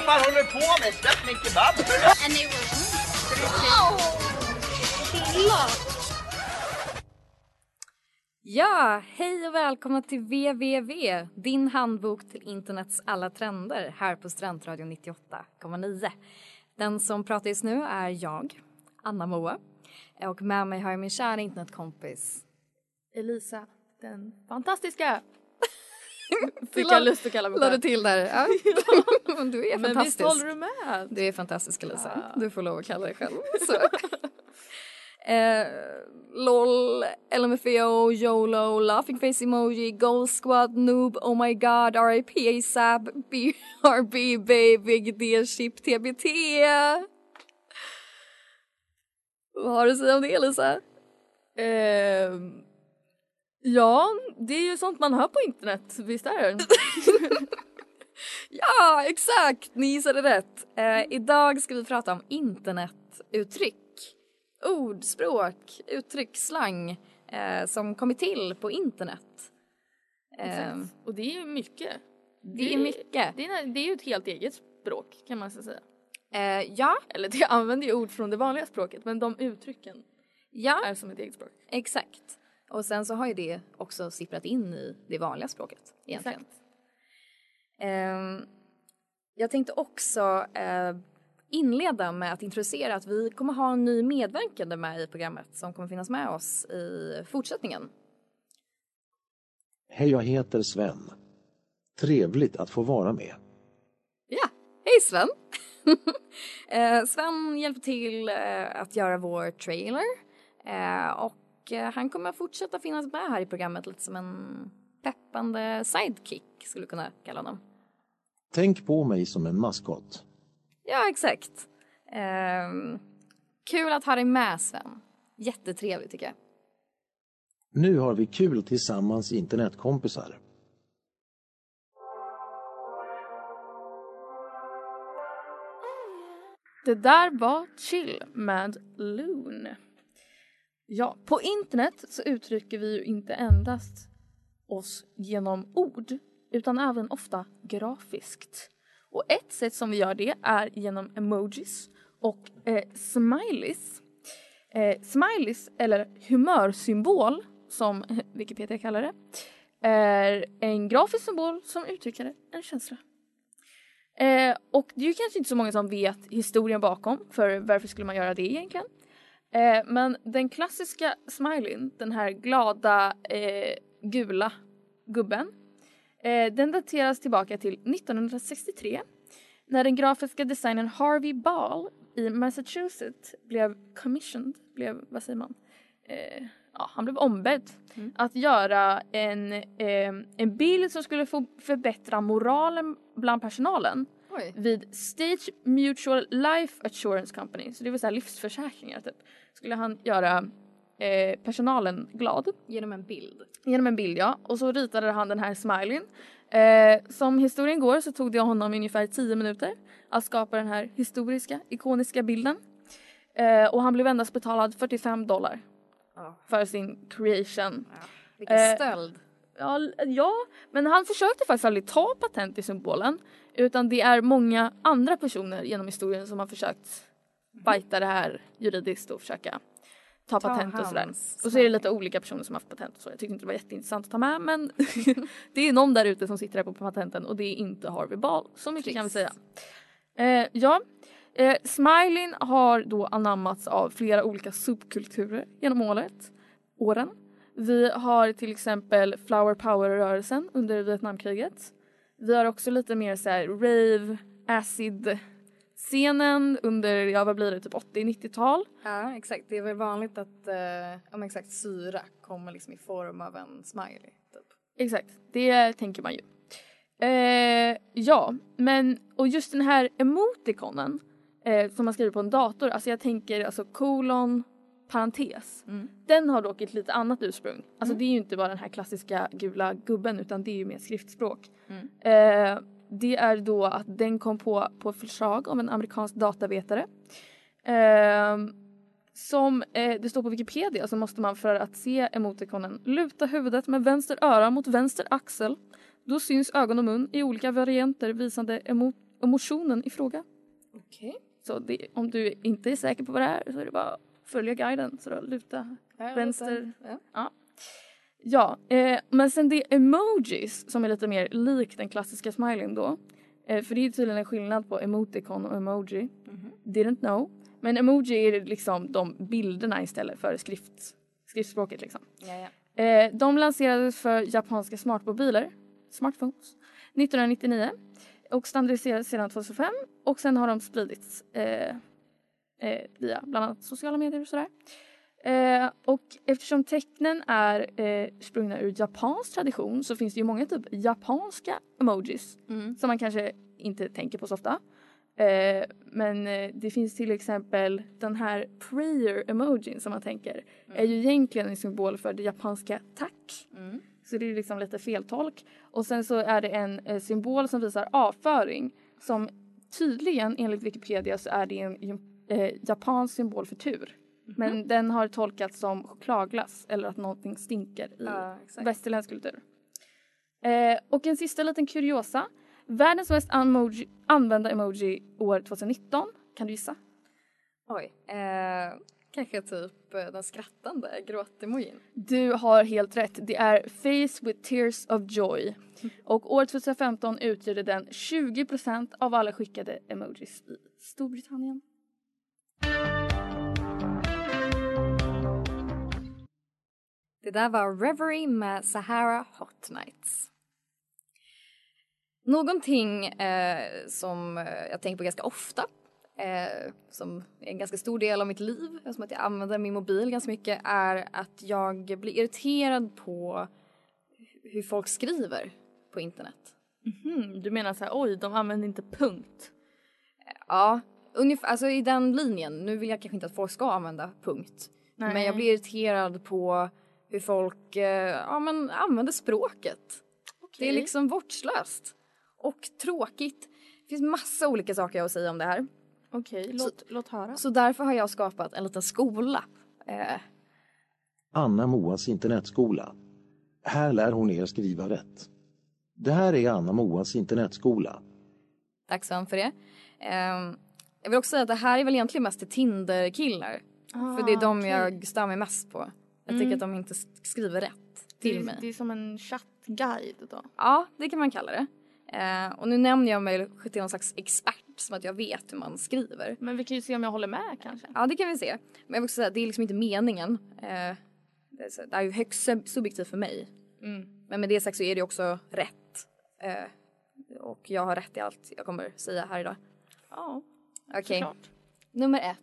Vad fan håller du på med? Släpp min kebab! Ja, hej och välkomna till www, din handbok till internets alla trender här på Studentradion 98,9. Den som pratar just nu är jag, Anna Moa. Och med mig har jag min kära internetkompis Elisa, den fantastiska. Fick jag lust att kalla mig själv. till där? Ja. du är Men visst fantastisk. håller du med? Du är fantastisk Elisa. Ja. Du får lov att kalla dig själv så. eh, LOL, LMFAO, YOLO, laughing face emoji, goal squad, noob, oh my god, RIP ASAP, BRB, baby, D chip, TBT. Vad har du att säga om det Elisa? Ehm, ja, det är ju sånt man hör på internet, visst är det? Ja, exakt! Ni gissade rätt. Eh, idag ska vi prata om internetuttryck. Ord, språk, uttryck, slang eh, som kommit till på internet. Eh. Och det är ju mycket. det är mycket. Det är, det är ju ett helt eget språk kan man säga. Eh, ja, Eller det använder ju ord från det vanliga språket men de uttrycken ja, är som ett eget språk. exakt. Och sen så har ju det också sipprat in i det vanliga språket egentligen. Exakt. Ehm, jag tänkte också eh, inleda med att introducera att vi kommer ha en ny medverkande med i programmet som kommer finnas med oss i fortsättningen. Hej, jag heter Sven. Trevligt att få vara med. Ja, hej Sven! eh, Sven hjälper till eh, att göra vår trailer eh, och eh, han kommer fortsätta finnas med här i programmet lite som en peppande sidekick skulle kunna kalla honom. Tänk på mig som en maskot. Ja, exakt. Ehm, kul att ha dig med Sven. Jättetrevligt tycker jag. Nu har vi kul tillsammans internetkompisar. Det där var Chill med Loon. Ja, på internet så uttrycker vi ju inte endast oss genom ord utan även ofta grafiskt. Och ett sätt som vi gör det är genom emojis och eh, smileys. Eh, smileys, eller humörsymbol som Wikipedia kallar det, är en grafisk symbol som uttrycker en känsla. Eh, och det är ju kanske inte så många som vet historien bakom, för varför skulle man göra det egentligen? Eh, men den klassiska smileyn, den här glada eh, gula gubben, eh, den dateras tillbaka till 1963 när den grafiska designern Harvey Ball i Massachusetts blev commissioned, blev, vad säger man? Eh, ja, han blev ombedd att göra en, eh, en bild som skulle få förbättra moralen bland personalen Oj. vid Stage Mutual Life Assurance Company, så det vill säga livsförsäkringar typ, skulle han göra eh, personalen glad Genom en bild. genom en bild ja. Och så ritade han den här smileyn. Eh, som historien går så tog det honom ungefär 10 minuter att skapa den här historiska, ikoniska bilden. Eh, och han blev endast betalad 45 dollar Ja. för sin creation. Vilken Eh, stöld. Ja, ja, men han försökte faktiskt aldrig ta patent i symbolen. Utan det är många andra personer genom historien som har försökt fighta det här juridiskt och försöka ta, Ta patent och sådär. Och så är det lite olika personer som har haft patent och så. Jag tyckte inte det var jätteintressant att ta med men det är någon där ute som sitter här på patenten och det är inte Harvey Ball. Så mycket kan vi säga. Eh, ja, eh, smileyn har då anammats av flera olika subkulturer genom året, åren. Vi har till exempel flower power-rörelsen under Vietnamkriget. Vi har också lite mer så här rave, acid scenen under, ja vad blir det, typ 80-90-tal. Ja, exakt. Det är väl vanligt att eh, men exakt, syra kommer liksom i form av en smiley. Typ. Exakt, det tänker man ju. Eh, ja, men och just den här emotikonen eh, som man skriver på en dator, alltså jag tänker alltså kolon, parentes. Mm. Den har dock ett lite annat ursprung. Alltså det är ju inte bara den här klassiska gula gubben utan det är ju mer skriftspråk. Mm. Eh, det är då att den kom på på förslag av en amerikansk datavetare. Eh, som eh, det står på Wikipedia så måste man för att se emotikonen luta huvudet med vänster öra mot vänster axel. Då syns ögon och mun i olika varianter visande emo emotionen i fråga. Okej. Så det, om du inte är säker på vad det är så är det bara följa guiden. Så då luta Ja, vänster. Ja. Ja, eh, men sen det är emojis som är lite mer lik den klassiska smileyn då. Eh, för det är tydligen en skillnad på emoticon och emoji. Didn't know. Men emoji är liksom de bilderna istället för skrift, skriftspråket liksom. Ja, ja. Eh, de lanserades för japanska smartmobiler, smartphones, 1999 och standardiserades sedan 2005 och sen har de spridits eh, eh, via bland annat sociala medier och sådär. Eh, och eftersom tecknen är eh, sprungna ur japansk tradition så finns det ju många typ japanska emojis Mm. som man kanske inte tänker på så ofta. Eh, men eh, det finns till exempel den här prayer emojin som man tänker är ju egentligen en symbol för det japanska tack. Mm. Så det är liksom lite feltolk. Och sen så är det en eh, symbol som visar avföring som tydligen enligt Wikipedia så är det en eh, japansk symbol för tur. Men den har tolkats som chokladglass eller att någonting stinker i exakt. västerländsk kultur. Eh, och en sista liten kuriosa. Världens mest emoji, använda emoji år 2019. Kan du gissa? Oj. Eh, kanske typ eh, den skrattande gråtemojin. Du har helt rätt. Det är Face with tears of joy. Och år 2015 utgjorde den 20% av alla skickade emojis i Storbritannien. Det där var Reverie med Sahara Hot Nights. Någonting eh, som eh, jag tänker på ganska ofta, eh, som är en ganska stor del av mitt liv, eftersom att jag använder min mobil ganska mycket, är att jag blir irriterad på hur folk skriver på internet. Hmm, du menar så här, oj, de använder inte punkt. Ja, ungefär, alltså i den linjen. Nu vill jag kanske inte att folk ska använda punkt. Nej. Men jag blir irriterad på hur folk eh, ja, men använder språket. Det är liksom vårdslöst. Och tråkigt. Det finns massa olika saker jag har att säga om det här. Okej, låt, låt höra. Så därför har jag skapat en liten skola. Eh, Anna Moas internetskola. Här lär hon er skriva rätt. Det här är Anna Moas internetskola. tack så mycket för det. Eh, jag vill också säga att det här är väl egentligen mest till Tinder-killar. för det är de okej. jag stör mig mest på. Jag tycker att de inte sk- skriver rätt till det, mig. det är som en chattguide då. Ja, det kan man kalla det. Eh, och nu nämner jag mig till någon slags expert som att jag vet hur man skriver. Men vi kan ju se om jag håller med kanske. Ja, det kan vi se. Men jag vill också säga det är liksom inte meningen. Eh, det, är är ju högst sub- subjektivt för mig. Mm. Men med det sagt så är det också rätt. Eh, och jag har rätt i allt jag kommer säga här idag. Ja, Okej, såklart. nummer ett.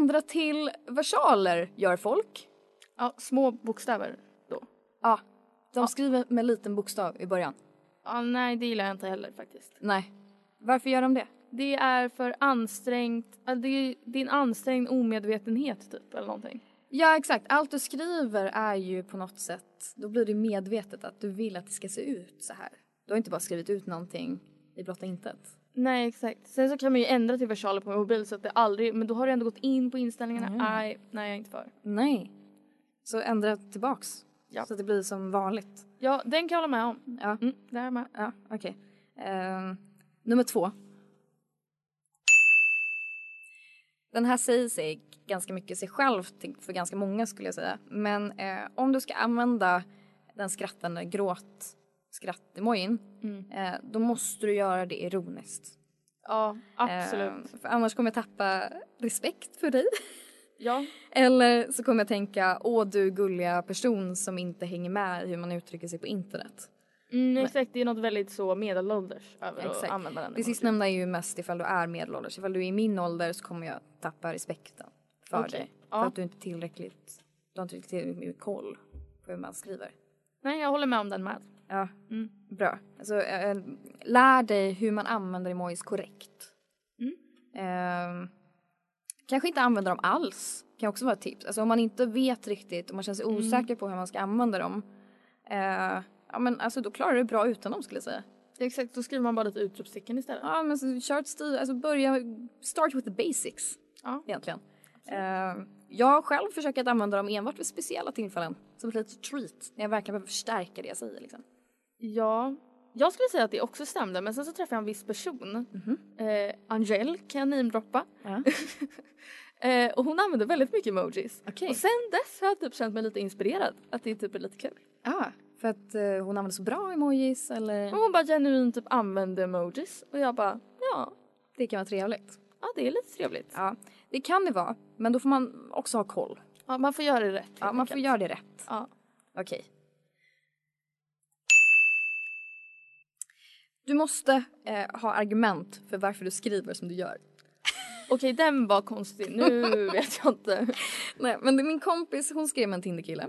Ändra till versaler gör folk. Ja, små bokstäver då. Ja, de skriver med liten bokstav i början. Ja, nej, det gillar jag inte heller faktiskt. Nej. Varför gör de det? Det är för ansträngt, ja, det är, en ansträngd omedvetenhet typ eller någonting. Ja exakt, allt du skriver är ju på något sätt, då blir det medvetet att du vill att det ska se ut så här. Du har inte bara skrivit ut någonting i blotta intet. Nej exakt. Sen så kan man ju ändra till versaler på mobil så att det aldrig, men då har du ändå gått in på inställningarna. Mm. Nej, nej jag är inte för. Nej. Så ändra tillbaks. Ja. Så att det blir som vanligt. Ja, den kan jag hålla med om. Ja, Mm, det är jag med. ja okej. Ehm, nummer två. Den här säger sig ganska mycket sig själv för ganska många skulle jag säga. Men eh, om du ska använda den skrattande gråt skrattemojin, Mm. eh, då måste du göra det ironiskt. Ja, absolut. Eh, för annars kommer jag tappa respekt för dig. Ja. Eller så kommer jag tänka, åh du gulliga person som inte hänger med i hur man uttrycker sig på internet. Mm, exakt, det är något väldigt så medelålders över att Exakt. använda den. Det sistnämnda är ju mest ifall du är medelålders. Ifall du är i min ålder så kommer jag tappa respekten för Okej, dig. ja. För att du inte tillräckligt, du har inte tillräckligt mycket koll på hur man skriver. Nej, jag håller med om den med. Ja, Mm. bra. Alltså, eh, lär dig hur man använder emojis korrekt. Mm. Ehm, kanske inte använda dem alls. Kan också vara ett tips. Alltså om man inte vet riktigt, om man känner sig Mm. osäker på hur man ska använda dem. eh, ja men alltså då klarar du det bra utan dem skulle jag säga. Exakt, då skriver man bara lite utropstecken istället. Ja men så kör ett stil, alltså börja, start with the basics. Ja. Egentligen. Eh, jag själv försöker att använda dem enbart vid speciella tillfällen. Som ett litet treat. När jag verkligen behöver förstärka det jag säger liksom. Ja, jag skulle säga att det också stämde men sen så träffade jag en viss person. Eh, Angel kan jag namedroppa. Ja. eh, och hon använder väldigt mycket emojis. Okej. Och sen dess har jag typ känt mig lite inspirerad. Att det typ är lite kul. Ah, för att eh, hon använder så bra emojis eller? Och hon bara genuint typ använder emojis. Och jag bara, ja, Det kan vara trevligt. ja det är lite trevligt. Ja, det kan det vara. Men då får man också ha koll. Ja, man får göra det rätt. Ja, man får enkelt. göra det rätt. Ja. Okej. Du måste eh, ha argument för varför du skriver som du gör. Okej, den var konstig. Nu vet jag inte. Nej, men det är min kompis, hon skrev med en Tinderkille.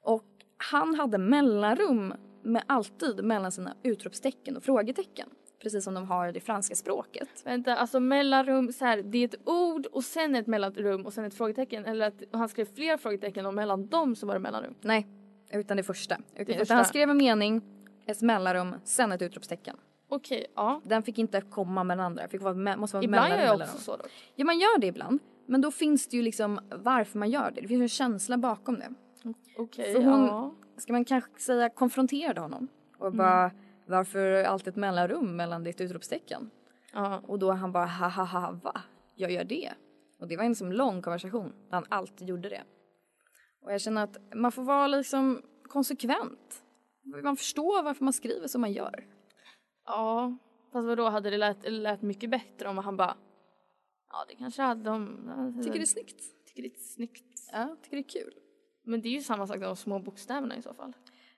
Och han hade mellanrum med alltid mellan sina utropstecken och frågetecken. Precis som de har i det franska språket. Vänta, alltså mellanrum, så här, det är ett ord och sen ett mellanrum och sen ett frågetecken. Eller att han skrev flera frågetecken och mellan dem så var det mellanrum. Nej, utan det första. Utan, första. han skrev en mening, ett mellanrum, sen ett utropstecken. Okej, ja. Den fick inte komma med den andra. Fick vara, me- måste vara Ibland gör jag mellan också dem. så dock. Ja, man gör det ibland. Men då finns det ju liksom varför man gör det. Det finns en känsla bakom det. Okej, För hon- ja. Ska man kanske säga konfronterade honom och Mm. bara varför är det alltid ett mellanrum mellan ditt utropstecken? ja. Och då han bara ha ha ha va? Jag gör det. Och det var en liksom lång konversation där han alltid gjorde det. Och jag känner att man får vara liksom konsekvent. Man förstår varför man skriver som man gör. Ja, fast vadå hade det lät, lät mycket bättre om han bara Ja det kanske hade de Tycker det är snyggt. tycker det är snyggt. Ja, tycker det är kul. Men det är ju samma sak de små bokstäverna i så fall.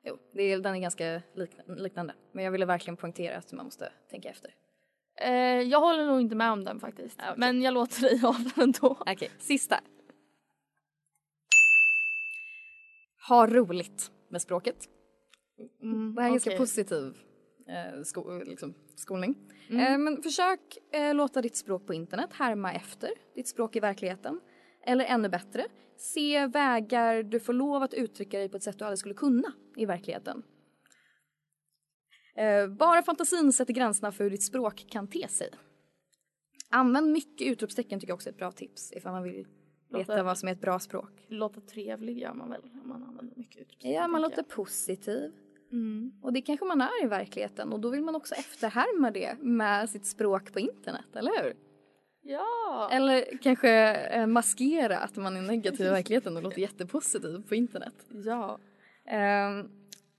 Jo, det är, den är ganska likna- liknande. Men jag ville verkligen poängtera att man måste tänka efter. Eh, jag håller nog inte med om den faktiskt. Ah, okej. Men jag låter dig ha den ändå. Okej, sista. Ha roligt med språket. Mm, Det här är ganska okej. positiv eh, sko liksom, skolning. Mm. Eh, men försök eh, låta ditt språk på internet härma efter ditt språk i verkligheten. Eller ännu bättre, se vägar du får lov att uttrycka dig på ett sätt du aldrig skulle kunna i verkligheten. Eh, bara fantasin sätter gränserna för hur ditt språk kan te sig. Använd mycket utropstecken tycker jag också är ett bra tips ifall man vill veta Låter- vad som är ett bra språk. Låta trevlig gör man väl om man använder mycket utropstecken. Ja, man låter positiv. Mm. Och det kanske man är i verkligheten och då vill man också efterhärma det med sitt språk på internet, eller hur? Ja! Eller kanske eh, maskera att man är negativ i verkligheten och låter jättepositiv på internet. Ja. Ehm,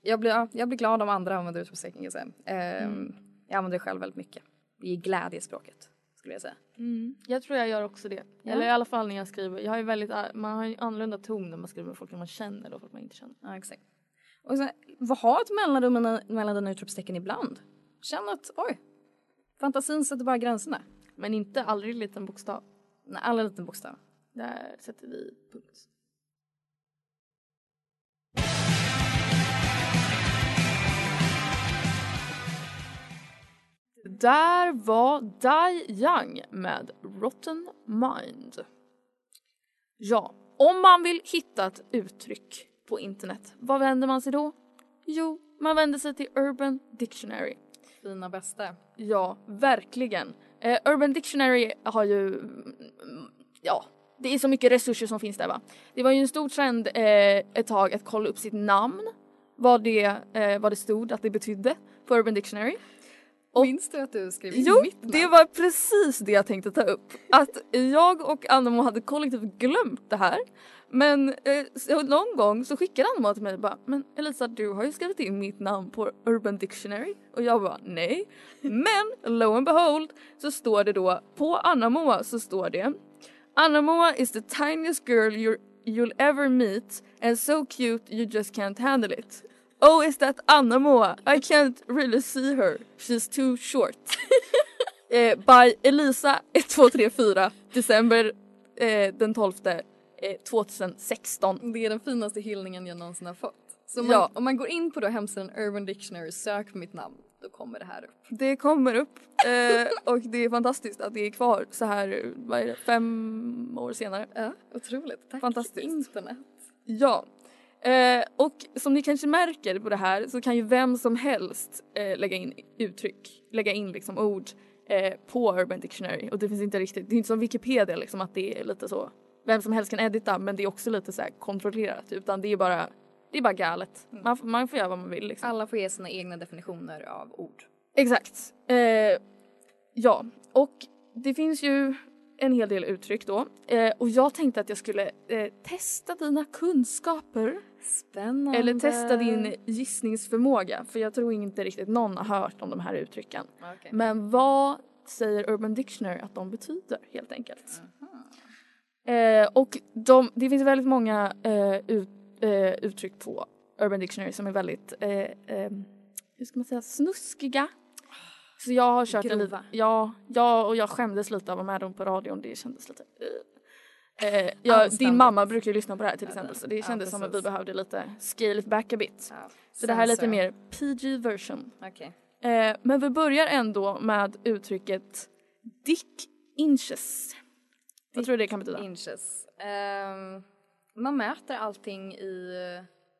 jag, blir, ja, jag blir glad om andra använder utropstecken kan jag säga. Ehm, Mm. Jag använder det själv väldigt mycket. Det ger glädje i språket, skulle jag säga. Mm. Jag tror jag gör också det. Ja. Eller i alla fall när jag skriver. Jag har väldigt, man har ju annorlunda ton när man skriver med folk man känner och folk man inte känner. Ja, exakt. Och sen, vad ha ett mellanrum mellan, dina utropstecken ibland. Känn att, oj, fantasin sätter bara gränserna. Men inte aldrig liten bokstav. Nej, alla liten bokstav. Där sätter vi punkt. Där var Dai Young med Rotten Mind. Ja, om man vill hitta ett uttryck på internet, vad vänder man sig då? Jo, man vänder sig till Urban Dictionary. Fina bästa. Ja, verkligen. Eh, Urban Dictionary har ju, mm, ja, det är så mycket resurser som finns där va. Det var ju en stor trend eh, ett tag att kolla upp sitt namn, vad det, eh, vad det stod att det betydde på Urban Dictionary. Och- Minns du att du skrev in Jo, mitt namn? det var precis det jag tänkte ta upp. Att jag och Annemo hade kollektivt glömt det här. Men eh, någon gång så skickade Annemo till mig och bara Men Elisa du har ju skrivit in mitt namn på Urban Dictionary. Och jag bara nej. Men lo and behold så står det då på Anna-Moa så står det Anna-Moa is the tiniest girl you're, you'll ever meet and so cute you just can't handle it. Oh is that Anna-Moa? I can't really see her. She's too short. eh, by Elisa 1234 december eh, den 12 eh, 2016. Det är den finaste hyllningen jag någonsin har fått. Så om, Ja. man, om man går in på då hemsidan Urban Dictionary, sök på mitt namn, då kommer det här upp. Det kommer upp eh, och det är fantastiskt att det är kvar så här vad är det, fem år senare. Ja, otroligt. Tack Fantastiskt. internet. Ja. Eh, och som ni kanske märker på det här så kan ju vem som helst eh, lägga in uttryck, lägga in liksom ord eh, på Urban Dictionary och det finns inte riktigt, det är inte som Wikipedia liksom att det är lite så vem som helst kan edita men det är också lite så här kontrollerat utan det är bara det är bara galet. Man, får- man får göra vad man vill liksom. Alla får ge sina egna definitioner av ord. Exakt. Eh, ja, och det finns ju en hel del uttryck då. Eh, och jag tänkte att jag skulle eh, testa dina kunskaper. Spännande. Eller testa din gissningsförmåga. För jag tror inte riktigt någon har hört om de här uttrycken. Okej. Men vad säger Urban Dictionary att de betyder helt enkelt? Eh, och de, det finns väldigt många eh, ut, eh, uttryck på Urban Dictionary som är väldigt, eh, eh, hur ska man säga, snuskiga. Så jag har kört en lite, Grova. ja, ja, och jag skämdes lite av att vara med dem på radion. Det kändes lite eh, ja, din mamma brukar ju lyssna på det här till exempel så det kändes som att vi behövde lite scale it back a bit. Så det här är lite mer PG version. Okej. Eh, men vi börjar ändå med uttrycket dick inches. Vad tror du det kan betyda? Inches. Ehm, man mäter allting i,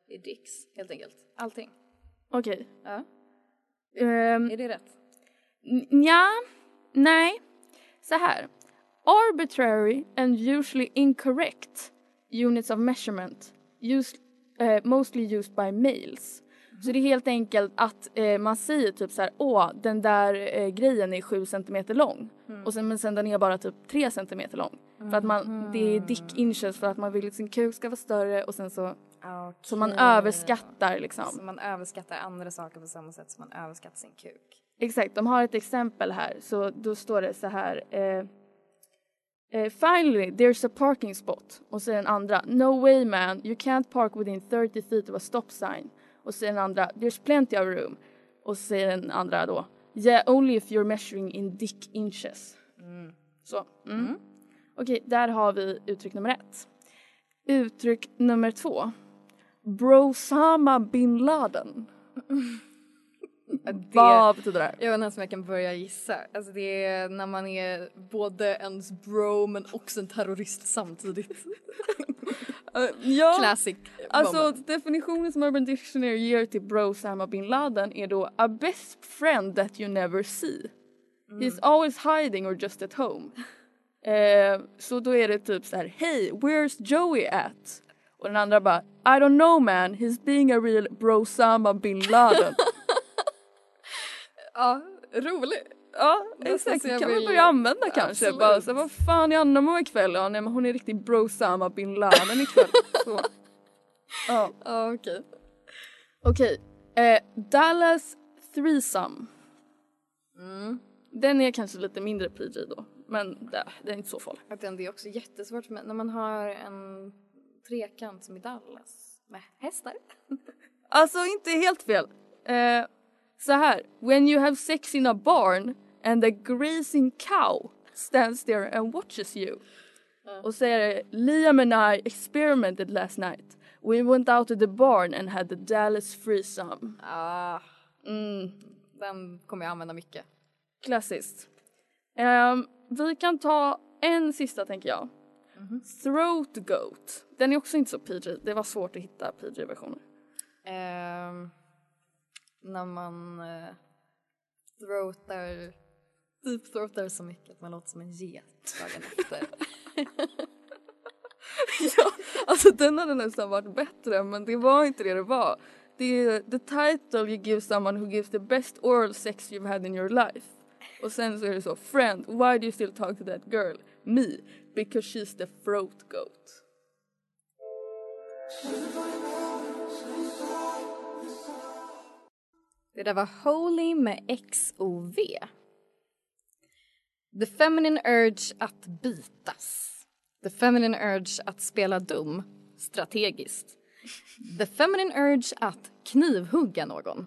i dicks helt enkelt. Allting. Okej. Ja. Ehm, Är det rätt? n- ja, nej. Så här. Arbitrary and usually incorrect units of measurement used, eh, mostly used by males. Så det är helt enkelt att eh, man säger typ så här, åh den där eh, grejen är 7 centimeter lång. Och sen, men sen den är bara typ 3 centimeter lång. För att man, det är dick inches för att man vill att sin kuk ska vara större och sen så, så man överskattar liksom. Så man överskattar andra saker på samma sätt som man överskattar sin kuk. Exakt, de har ett exempel här. Så då står det så här. Eh, eh, Finally, there's a parking spot. Och så den andra. No way man, you can't park within 30 feet of a stop sign. Och så den andra. There's plenty of room. Och så säger den andra då. Yeah, only if you're measuring in dick inches. Så. Mm. Okej, där har vi uttryck nummer ett. Uttryck nummer två. Brosama bin Laden. Det, Vad betyder det jag vet inte ens om jag kan börja gissa. Alltså det är när man är både ens bro men också en terrorist samtidigt. Eh, ja. Classic Alltså moment. definitionen som Urban Dictionary ger till Bro Osama bin Laden är då a best friend that you never see. He's always hiding or just at home. eh, så då är det typ så här, hey where's Joey at? Och den andra bara, I don't know man, he's being a real Bro Osama bin Laden. Ja, rolig. ja Nästan exakt, det kan man vill- börja använda kanske. Bara så vad fan är Anna Moa ikväll? Ja nej men hon är riktigt Bro Osama bin Laden ikväll. så. Ja. Ja okej. Okej, eh, Dallas Threesome. Mm. Den är kanske lite mindre PG då, men det, det är inte så farligt. Att det är också jättesvårt med, när man har en trekant som i Dallas med hästar. Alltså inte helt fel. Eh, så här, when you have sex in a barn and a grazing cow stands there and watches you. Och så är det, Liam and I experimented last night. We went out to the barn and had the Dallas threesome. Ah, Mm, den kommer jag använda mycket. klassiskt. Ehm, vi kan ta en sista tänker jag. Throat goat. Den är också inte så PG. Det var svårt att hitta PG-versioner. Ehm, när man uh, throatar, deep throatar så mycket att man låter som en get dagen efter. ja, alltså den hade nästan varit bättre men det var inte det det var. the, the title you give someone who gives the best oral sex you've had in your life. Och sen så är det så, friend, why do you still talk to that girl? Me, because she's the throat goat. Det där var Holy med XOV. The feminine urge att bitas. The feminine urge att spela dum strategiskt. The feminine urge att knivhugga någon.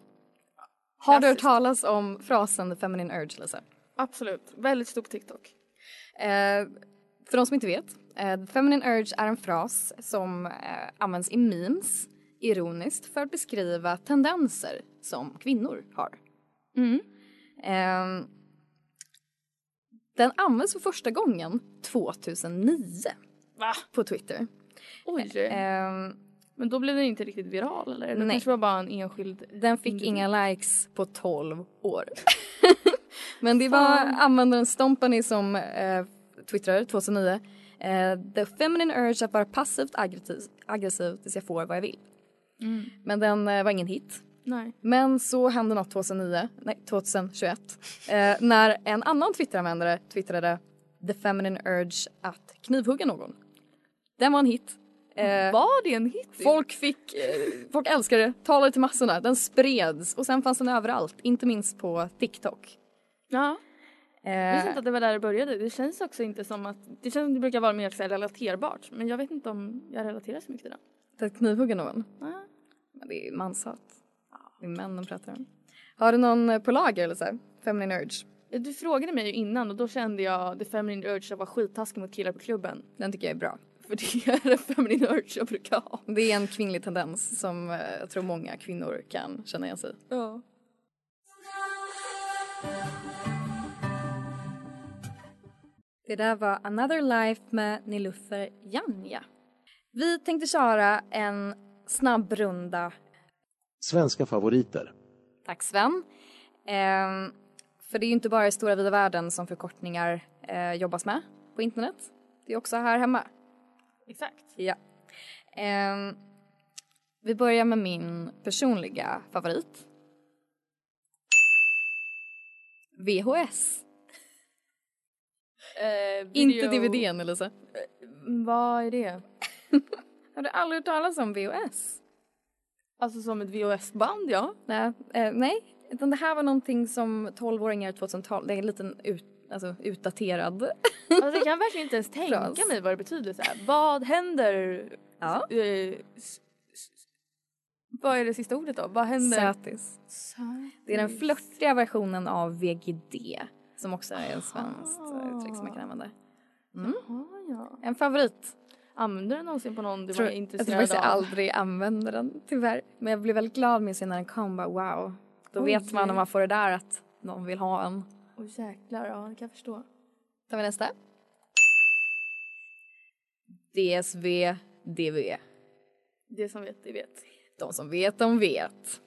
Har du hört talas om frasen the feminine urge, Lisa? Absolut, väldigt stor på TikTok. Eh, för de som inte vet, eh, the feminine urge är en fras som eh, används i memes ironiskt för att beskriva tendenser som kvinnor har. Eh, den används för första gången 2009 Va? på Twitter. Oj. Eh, Men då blev den inte riktigt viral eller? Det Nej. kanske var bara en enskild... den fick individ. inga likes på 12 år. Men det var användaren Stompany som eh, twittrade 2009. Eh, the feminine urge att vara passivt aggressiv tills jag får vad jag vill. Men den eh, var ingen hit. Nej. Men så hände något 2009, nej 2021 eh, när en annan Twitteranvändare twittrade the feminine urge att knivhugga någon. Den var en hit. Eh, Var det en hit? Folk fick, eh, folk älskade det, talade till massorna, den spreds och sen fanns den överallt, inte minst på TikTok. Ja. Jag visste Eh, inte att det var där det började. Det känns också inte som att... Det känns som att det brukar vara mer så relaterbart. Men jag vet inte om jag relaterar så mycket till det. att knivhugga någon. Ja. Men det är manshat. Det är män de pratar om. Har du någon eh, på lager eller så? här? Feminine urge? Du frågade mig ju innan och då kände jag the feminine urge att vara skittaskig mot killar på klubben. Den tycker jag är bra. För det är en feminine urge jag brukar ha. Det är en kvinnlig tendens som eh, jag tror många kvinnor kan känna igen sig i. Ja. Det där var Another Life med Nilufer Janja. Vi tänkte köra en snabb runda. Svenska favoriter. Tack Sven. Ehm, för det är ju inte bara i stora vida världen som förkortningar eh, jobbas med på internet. Det är också här hemma. Exakt. Ja. Ehm, vi börjar med min personliga favorit. VHS. Eh, Inte video- DVDn eller så. Mm, Vad är det? Har du aldrig hört talas om VHS? Alltså som ett VHS-band ja. Nej, eh, nej. Utan det här var någonting som 12-åringar 2000-tal, det är en liten ut, alltså, utdaterad. Alltså jag kan verkligen inte ens tänka mig vad det betyder så här. Vad händer? Ja. Eh, vad är det sista ordet då? Vad händer? Sötis. Det är den flörtiga versionen av VGD som också är ett svenskt eh, uttryck som man kan använda. Mm. Ja, ja. En favorit. Använder du någonsin på någon du Tror, var jag tror intresserad faktiskt jag av? aldrig använder den tyvärr. Men jag blev väldigt glad minns jag när den kom. Bara, wow. Då Oj. vet man om man får det där att någon vill ha en. Åh jäklar, ja det kan jag förstå. Tar vi nästa. DSV, DV. Det som vet, det vet. De som vet, de vet.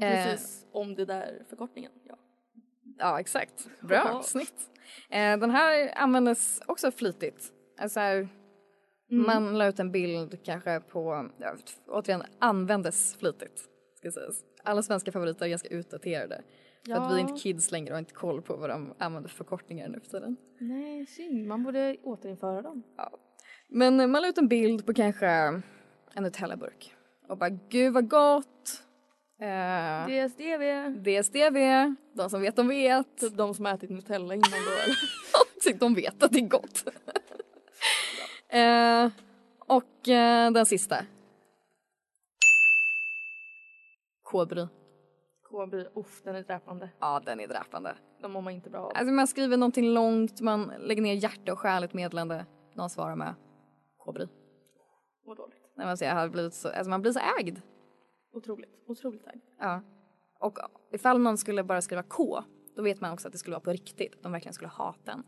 Eh. Precis om det där förkortningen. Ja. Ja, exakt. Bra, snyggt. Eh, den här användes också flitigt. Alltså, här, Man la ut en bild kanske på, ja, återigen, användes flitigt. Ska sägas. Alla svenska favoriter är ganska utdaterade. För att vi är Ja. inte kids längre och har inte koll på vad de använder för förkortningar nu för tiden. Nej, synd. Man borde återinföra dem. Men eh, man la ut en bild på kanske en Nutella-burk. Och bara, gud vad gott! Eh, DSDV. DSDV, de som vet de vet. Typ de som har ätit Nutella innan då eller? Så de vet att det är gott. Eh, och eh, den sista. Kodbry. KB, uff den är dräpande. Ja, den är dräpande. De mår man inte bra av. Alltså man skriver någonting långt, man lägger ner hjärta och själ i ett meddelande. Någon svarar med Kodbry. Mår dåligt. Nej, men alltså jag blivit så, alltså man blir så ägd. Otroligt. Otroligt tack. Ja. Och ifall någon skulle bara skriva K, då vet man också att det skulle vara på riktigt. Att de verkligen skulle hata en.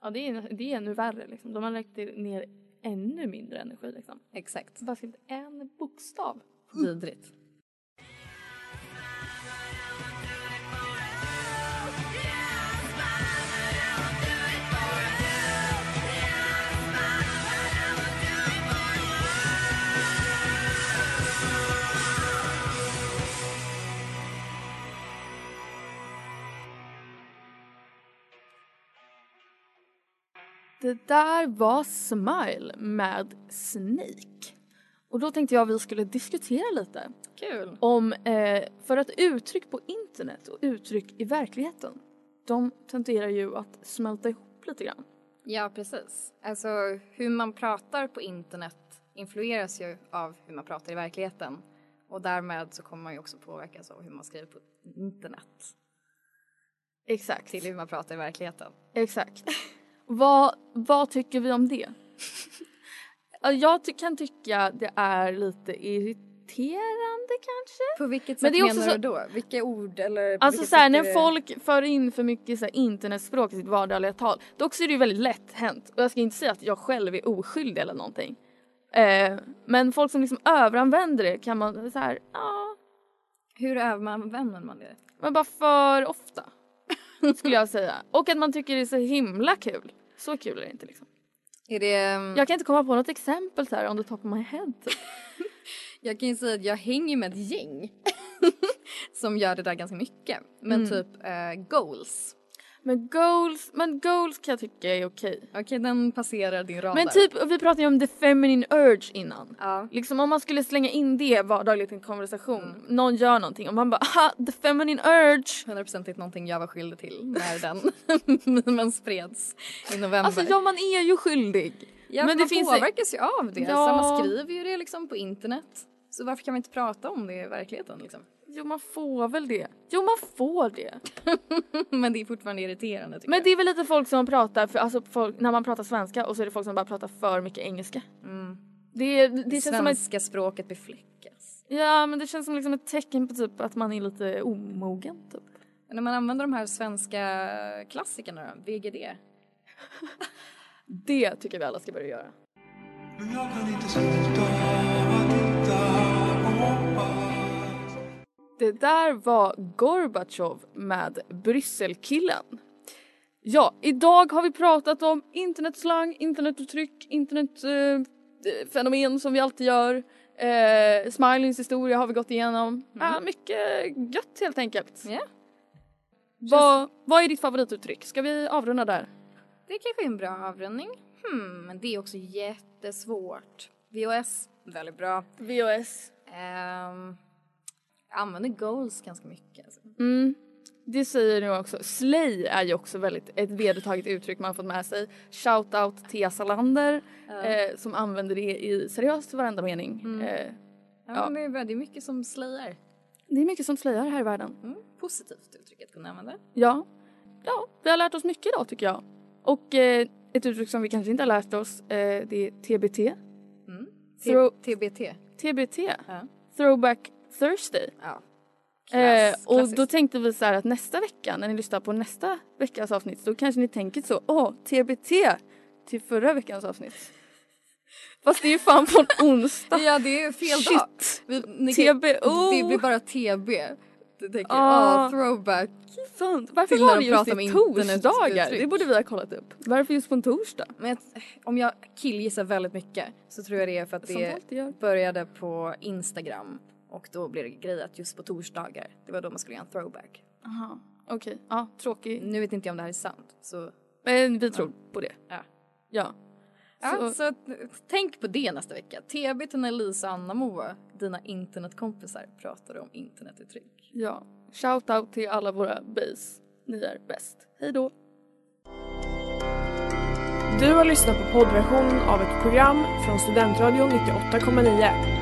Ja det är, det är ännu värre liksom. De har lagt ner ännu mindre energi liksom. Exakt. Bara skrivit en bokstav. Vidrigt. Det där var Smile med Snake. Och då tänkte jag att vi skulle diskutera lite Kul. om, eh, för att uttryck på internet och uttryck i verkligheten, de tenderar ju att smälta ihop lite grann. Ja, precis. Alltså hur man pratar på internet influeras ju av hur man pratar i verkligheten. Och därmed så kommer man ju också påverkas av hur man skriver på internet Exakt. till hur man pratar i verkligheten. Exakt. vad, vad tycker vi om det? Ja, jag ty- kan tycka det är lite irriterande kanske. På vilket Men sätt det är också menar så- du då? Vilka ord eller? Alltså vilket så här, sätt när är det- folk för in för mycket så här, internetspråk i sitt vardagliga tal, då också är det ju väldigt lätt hänt. Och jag ska inte säga att jag själv är oskyldig eller någonting. Eh, men folk som liksom överanvänder det kan man så här, ja, Hur överanvänder man det? men bara för ofta. skulle jag säga. Och att man tycker det är så himla kul. Så kul är det inte liksom. Är det... Jag... Jag kan inte komma på något exempel så här on the top of my head. Typ. jag kan ju säga att jag hänger med ett gäng som gör det där ganska mycket. Men Mm. typ eh, goals. Men goals, men goals kan jag tycka är okej. Okej, den passerar din radar. Men typ, vi pratade ju om the feminine urge innan. Ja. Liksom om man skulle slänga in det vardagligt i en konversation. Någon gör någonting och man bara aha, the feminine urge. 100% någonting jag var skyldig till när den memen spreds i november. Alltså ja man är ju skyldig. ja, men men det man finns- påverkas ju av det. Ja. Så man skriver ju det liksom på internet. Så varför kan man inte prata om det i verkligheten liksom? Jo man får väl det. Jo man får det. men det är fortfarande irriterande tycker Men jag. det är väl lite folk som pratar, för, alltså folk, när man pratar svenska och så är det folk som bara pratar för mycket engelska. Mm. Det, det, känns som ett, Svenska språket befläckas. ja men det känns som liksom ett tecken på typ att man är lite omogen typ. Men när man använder de här svenska klassikerna då, VGD. Det tycker vi alla ska börja göra. Men jag kan inte sluta Det där var Gorbatjov med Brysselkillen. Ja, idag har vi pratat om internetslang, internetuttryck, internetfenomen eh, som vi alltid gör. Eh, Smileys historia har vi gått igenom. Ja, mycket gött helt enkelt. Ja. Vad, vad är ditt favorituttryck? Ska vi avrunda där? Det kanske är en bra avrundning. Hmm, men det är också jättesvårt. VOS, väldigt bra. VOS. Um, jag använder goals ganska mycket. Alltså. Mm. Det säger jag också. Slay är ju också väldigt ett vedertaget uttryck man fått med sig. Shoutout till Salander eh, som använder det i seriöst varenda mening. Eh, Ja, Ja. Men det, är, mycket som slayar. det är mycket som slayar här i världen. Mm, positivt uttryck att kunna använda. Ja. ja, vi har lärt oss mycket idag tycker jag. Och eh, ett uttryck som vi kanske inte har lärt oss eh, det är TBT. Mm. TBT. TBT. Ja. Throwback Thursday. ja. Eh, och då tänkte vi så här att nästa vecka när ni lyssnar på nästa veckas avsnitt då kanske ni tänker så, åh TBT till förra veckans avsnitt. Fast det är ju fan på en onsdag. Ja, det är fel dag. Shit! Vi, ni TBO. Det blir bara TB. Du tänker, Ah. ah, throwback. Fan, varför var de det just i torsdagar? Det borde vi ha kollat upp. Varför just på en torsdag? Men jag, om jag killgissar väldigt mycket så tror jag det är för att Som det började på Instagram och då blev det grej att just på torsdagar, det var då man skulle göra en throwback. Aha, okej. Ja, tråkig. Nu vet inte jag om det här är sant så Men vi tror på det. Ja. Ja. Ja, Så- så, tänk på det nästa vecka. TB till Lisa och Anna Moa, dina internetkompisar, pratade om internetuttryck. Ja. Shout out till alla våra base. Ni är bäst. Hej då. Du har lyssnat på poddversion av ett program från Studentradion 98,9.